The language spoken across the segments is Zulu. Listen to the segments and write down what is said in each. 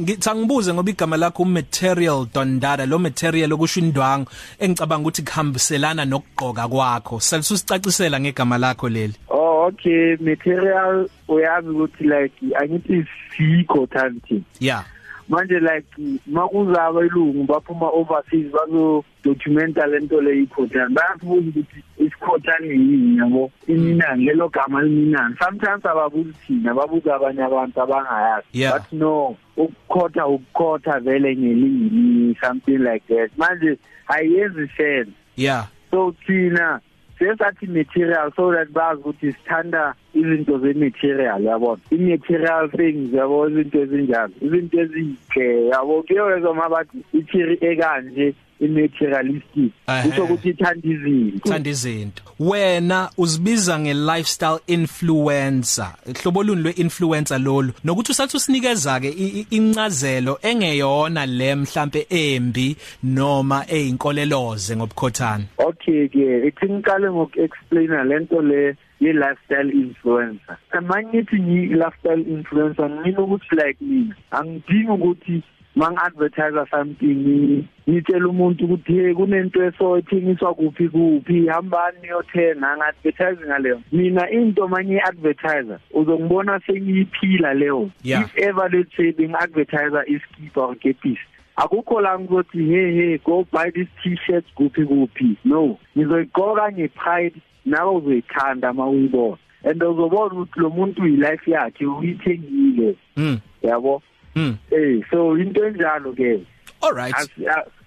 ngithi angibuze ngoba igama lakho material dondada lo material okusho indwangu engicabanga ukuthi kuhambiselana nokugqoka kwakho. Selisusicacisela ngegama lakho leli. Oh okay material uyazi ukuthi like angithi sikho tanti yeah manje like makuzaba ilungu baphuma overseas bazo documenta lento le ikhotani bayafuza ukuthi isikhotani yini yabo? Iminani lelo gama liminani sometimes ababuzi thina babuza abanye abantu abangayazi. But no ukukhotha ukukhotha vele ngelimi something like that. Manje ayenzi sense. Yeah. So thina sesathi material so that bazi ukuthi sithanda izinto ze-material yabona i-material things yabo izinto ezinjalo. Izinto ezinhle yabo? Kuyowezwa uma bathi ithiri ekanje i-materialistic Ehhe. kusho ukuthi ithanda izinto. Thanda izinto. Wena uzibiza nge-lifestyle influencer hlobo luni lwe-influencer lolu. Nokuthi usathi usinikeza ke i- i- incazelo engeyona le mhlambe embi noma eyinkoleloze ngobukhothana. Okay ke ithi ngiqale ngoku-explaina lento le ye-lifestyle influencer. Mangithi ngi-lifestyle influencer ngimina ukuthi like mina angidingi ukuthi mangi-advertise something ngitshela umuntu ukuthi hey kunento eso ethengiswa kuphi kuphi? Hambani niyothenga ngi-advertise ngaleyo. Mina into manje i-advertiser uzongibona sengiyiphila leyo. Yeah. if ever let's say bengi-advertiser iskipa or kepisi akukho la ngizothi hey hey go buy this t-shirt kuphi kuphi? No. Ngizoyigqoka ngepride nawe uzoyithanda uma uyibona. And uzobona ukuthi lo muntu yi-life yakhe uyithengile. Mm yabo? Mm eh so into enjalo ke all right.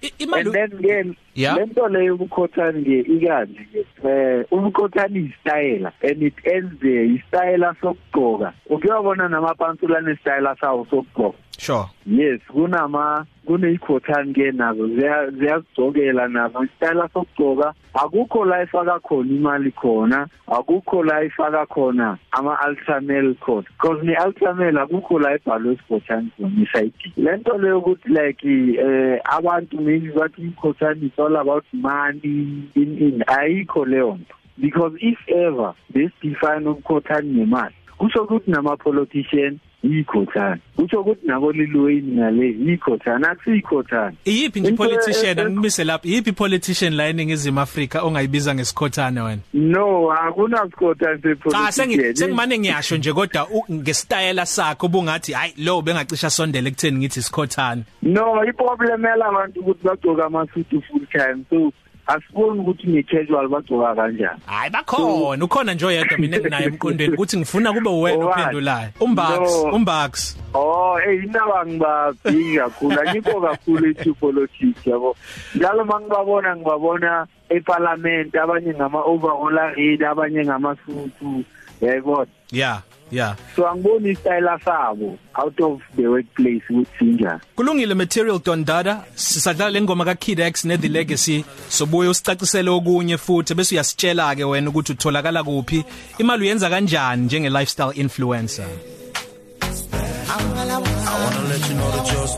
And imali then ke Yeah. lento leyo ubukhothani ke ikanje ke eh ubukhothani istyle and it ends there istyle sokugqoka. Ukuyabona namapantsulane istyle sawo sokugqoka. Sure. Yes kunama kuneyikhothani ke nazo ziya- ziyazigcokela nazo. Isitayela sokugcoka akukho la ifaka khona imali khona akukho la ifaka khona ama-ultramel khona. Because ne-ultramel akukho la ibhalwe isikhothani khona isayidi le nto leyo ukuthi like eh abantu maybe bathi ikhothani is all about money in in ayikho leyo nto. Because if ever besidefine ukukhothani ngemali kusho ukuthi nama-politician yikhothani kusho ukuthi nabo lilweni ngale yikhothani akusiyikhothani iyiphi nje Into politician? e- angimise lapha. Iyiphi politician la eningizimu Afrika ongayibiza ngesikhothane wena? No akunasikhothani cha sengi sepolitician sengimane ngiyasho nje kodwa u- ngesitayela sakho bungathi hayi lo bengacisha sondele ekutheni ngithi isikhothane no iproblem yalabantu ukuthi bagcoka amasuit full time. So asiboni ukuthi ne-casual bagcoka kanjani hayi bakhona ukhona nje oyedwa mina enginayo emqondweni ukuthi ngifuna kube wena ophendulayo umbax umbax Oh, eh indaba ngibabhiki kakhulu. Angikho kakhulu into politics yabo. Njalo mangibabona ngibabona eParliament abanye ngama overall read abanye ngamasutu. Yayibona. yeah yeah. So angiboni istyle sabo out of the workplace ukuthi sinjani. kulungile material dondada sisadlala lengoma ka Kid X ne The Legacy. Sobuye usicacisele okunye futhi bese uyasitshela ke wena ukuthi utholakala kuphi. Imali uyenza kanjani njenge lifestyle influencer?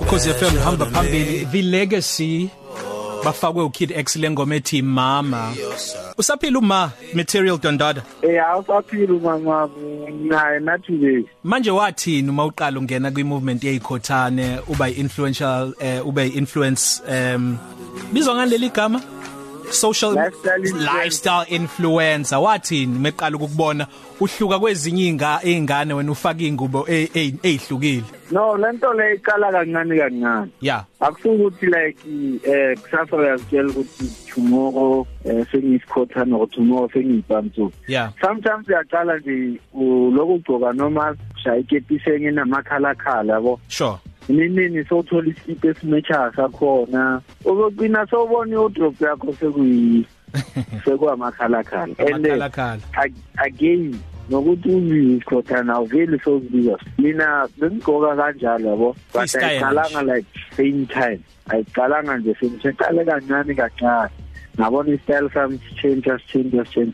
Cause FM hamba phambili. The Legacy. Bafakwe uKid X lengoma ethi mama. Usaphila uma material dondada Eh awusaphila mangabu naye nathi nje. manje wathini uma uqala ungena kwi movement yeyikhothane uba influential eh, ube influence um bizwa ngaleli gama? Social Lifestyle influencer. wathini meqala ukubona uhluka kwezinye inga izingane wena ufaka ingubo e- e- ezihlukile No, lento le iqala kancane kancane. yeah akusukuthi like eh kusasa uyazitshela ukuthi tomorrow eh sengiyisikhothana or tomorrow sengiyibhamtsu yeah sometimes uyaqala nje lokho ugcoka noma shaya ikepisi engenamakhala khala yabo? Sure. Nini sowuthola isikipa esimecha sakhona. Uzogcina sowubona iwardrobe yakho sekuyi sekwamakhala khala and Amakhala khala. ag- again nokuthi uyisikhothana awuveli sowuzibiza. Mina bengigqoka kanjalo yabo. But Freestyle ayiqalanga like same time. Ayiqalanga nje same time qale kancane kancane. Ngabona istyle sami sichange sichange sichange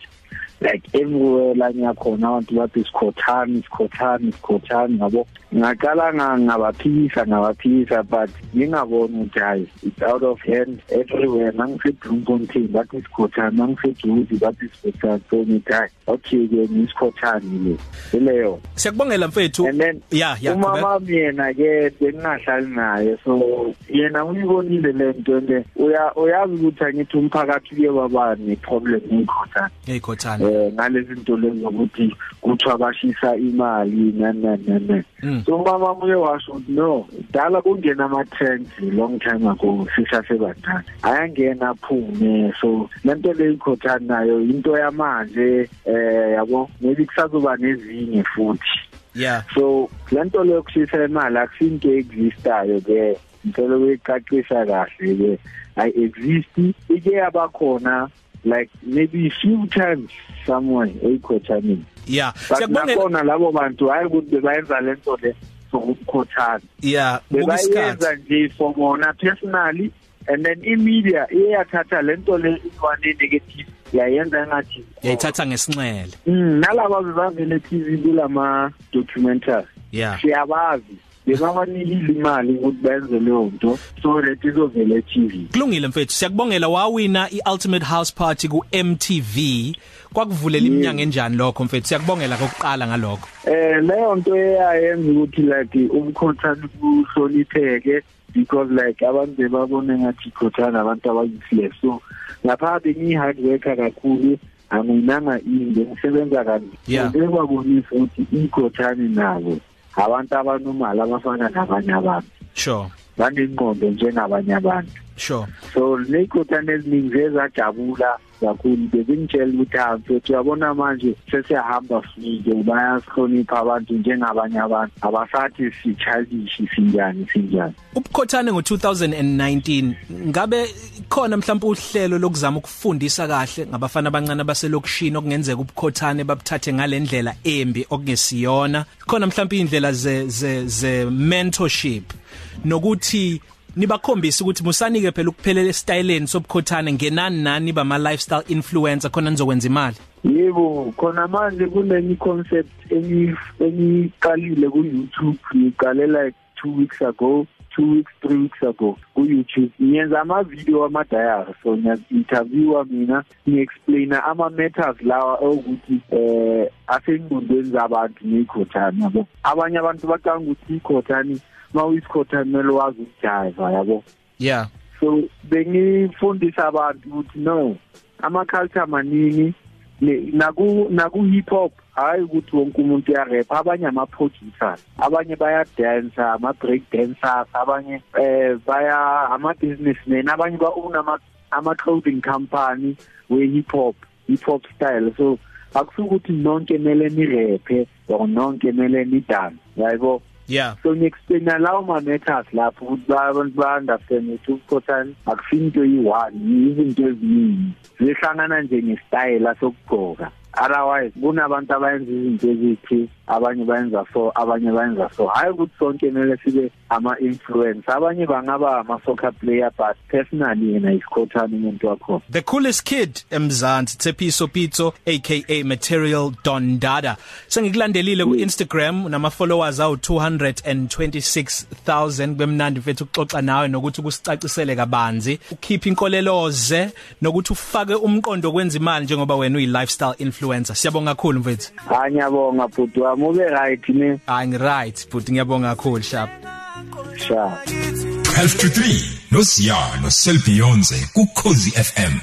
like everywhere la ngiyakhona abantu bathi sikhothani sikhothani sikhothani yabo? Ngaqala ngabaphikisa ngabaphikisa but ngingaboni ukuthi hayi it's out of hand everywhere. Nangisedrumfontein bathi isikhothana nangiseduzi bathi isikhothana so ngithi hayi okay ke ngisikhothani le. Ileyo siyakubongela mfethu. And then ya ya umama yena ke bengingahlali naye so yena uyibonile le nto le. Uya uyazi ukuthi angithi umphakathi uye waba ne problem ngikhothana ngikhothana eh ngalezi zinto lezi zokuthi kuthiwa bashisa imali nani nani nani so mama uye washo ukuthi no dala kungena ama trends long time ago sisasebadala ayangena aphume. So le ikhothana nayo into yamanje eh yabo maybe kusazoba nezinye futhi. Yeah. So le yokushisa imali akusinto existayo ke. Ngicela ukuyicacisa kahle ke. I exist ike yabakhona like maybe few times somewhere ekhothaneni yeah. But siyakubongela nakhona labo bantu hayi ukuthi bebayenza lento le sokukhothana yeah bukisikhathi bebayenza nje for bona personally and then imedia iyathatha lento le one negative yayenza ngathi yayithatha ngesinxele. Mm, nalaba bevele TV kulama documentary yeah. Siyabazi. Bebabanikile imali ukuthi benze leyo nto. So that izovela TV kulungile mfethu siyakubongela wawina iultimate house party ku MTV kwakuvulela iminyaka enjani lokho mfethu? Siyakubongela kokuqala ngalokho. Eh leyo nto eyayenza ukuthi like umkhothana kuhlonipheke because like abantu bebabone ngathi ikhothana abantu abayuseless so lapha bengi hard worker kakhulu anginanga inde ngisebenza kanti Yeah. bekwabonisa ukuthi ikhothani nabo. Abantu abanomali abafana nabanye abantu. Sure. Banengqondo njengabanye abantu. Sure. So ney'khothana eziningi zezajabula kakhulu bebengitshela ukuthi ha mfethu uyabona manje sesiyahamba sike bayasihlonipha abantu njengabanye abantu. Abasathi si-childish sinjani sinjani? Ubukhothane ngo2019 ngabe khona mhlawumbe uhlelo lokuzama ukufundisa kahle ngabafana abancane abaselokishini okungenzeka ubukhothane babuthathe ngalendlela embi okungesiyona? Khona mhlawumbe indlela ze ze ze mentorship nokuthi nibakhombisa ukuthi musanike phela ukuphelela estyleni sobukhothane ngenani nani bama lifestyle influencer khona nizokwenza imali? Yebo khona manje kunenye concept engiqalile ku-youtube. Ngiqale like two weeks ago two weeks three weeks ago ku-youtube. Ngiyenza amavidiyo amadayari so ngiya-interviewa mina ngi-explaina ama-matters lawa okuthi eh asengqondweni zabantu ngeyikhothani yabo. Abanye abantu bacanga ukuthi ikhothani ma uyisikhothani kumele wazi ukujayiva yabo? Yeah so bengifundisa abantu ukuthi no ama-culture maningi ne- naku naku hip hop hayi ukuthi wonke umuntu uyarap abanye ama-producers abanye bayadansa ama-break dancers abanye eh baya ama-businessmen abanye ba-own ama- ama-clothing company we-hip hop hip hop style. So akusukuthi nonke mele nirephe or nonke mele nidance yayibo yeah. So ngi-explaina lawo ma-matters lapho ukuthi abantu ba-understand ukuthi ukukhothana akusinto yi-one izinto eziningi. Zihlangana nje ngesitayela sokugqoka otherwise kunabantu abayenza izinto ezithi abanye bayenza so abanye bayenza so. Hayi ukuthi sonke kumele sibe ama-influence abanye bangaba ama-soccer player but personally yena isikhothana umuntu wakhona The coolest kid emzansi Tsepiso Pitso aka Material Don Dada. Sengikulandelile ku Instagram unama followers awu 226000 bemnandi mfethu ukuxoxa nawe nokuthi kusicacisele kabanzi ukhipha inkoleloze nokuthi ufake umqondo kwenza imali njengoba wena uyi lifestyle influencer. Siyabonga kakhulu mfethu. hayi ngiyabonga bhuti wami ube right ne Hayi ngi right but ngiyabonga kakhulu sharp. Sha 12 to 3 noSiyano Selbionze ku Khosi FM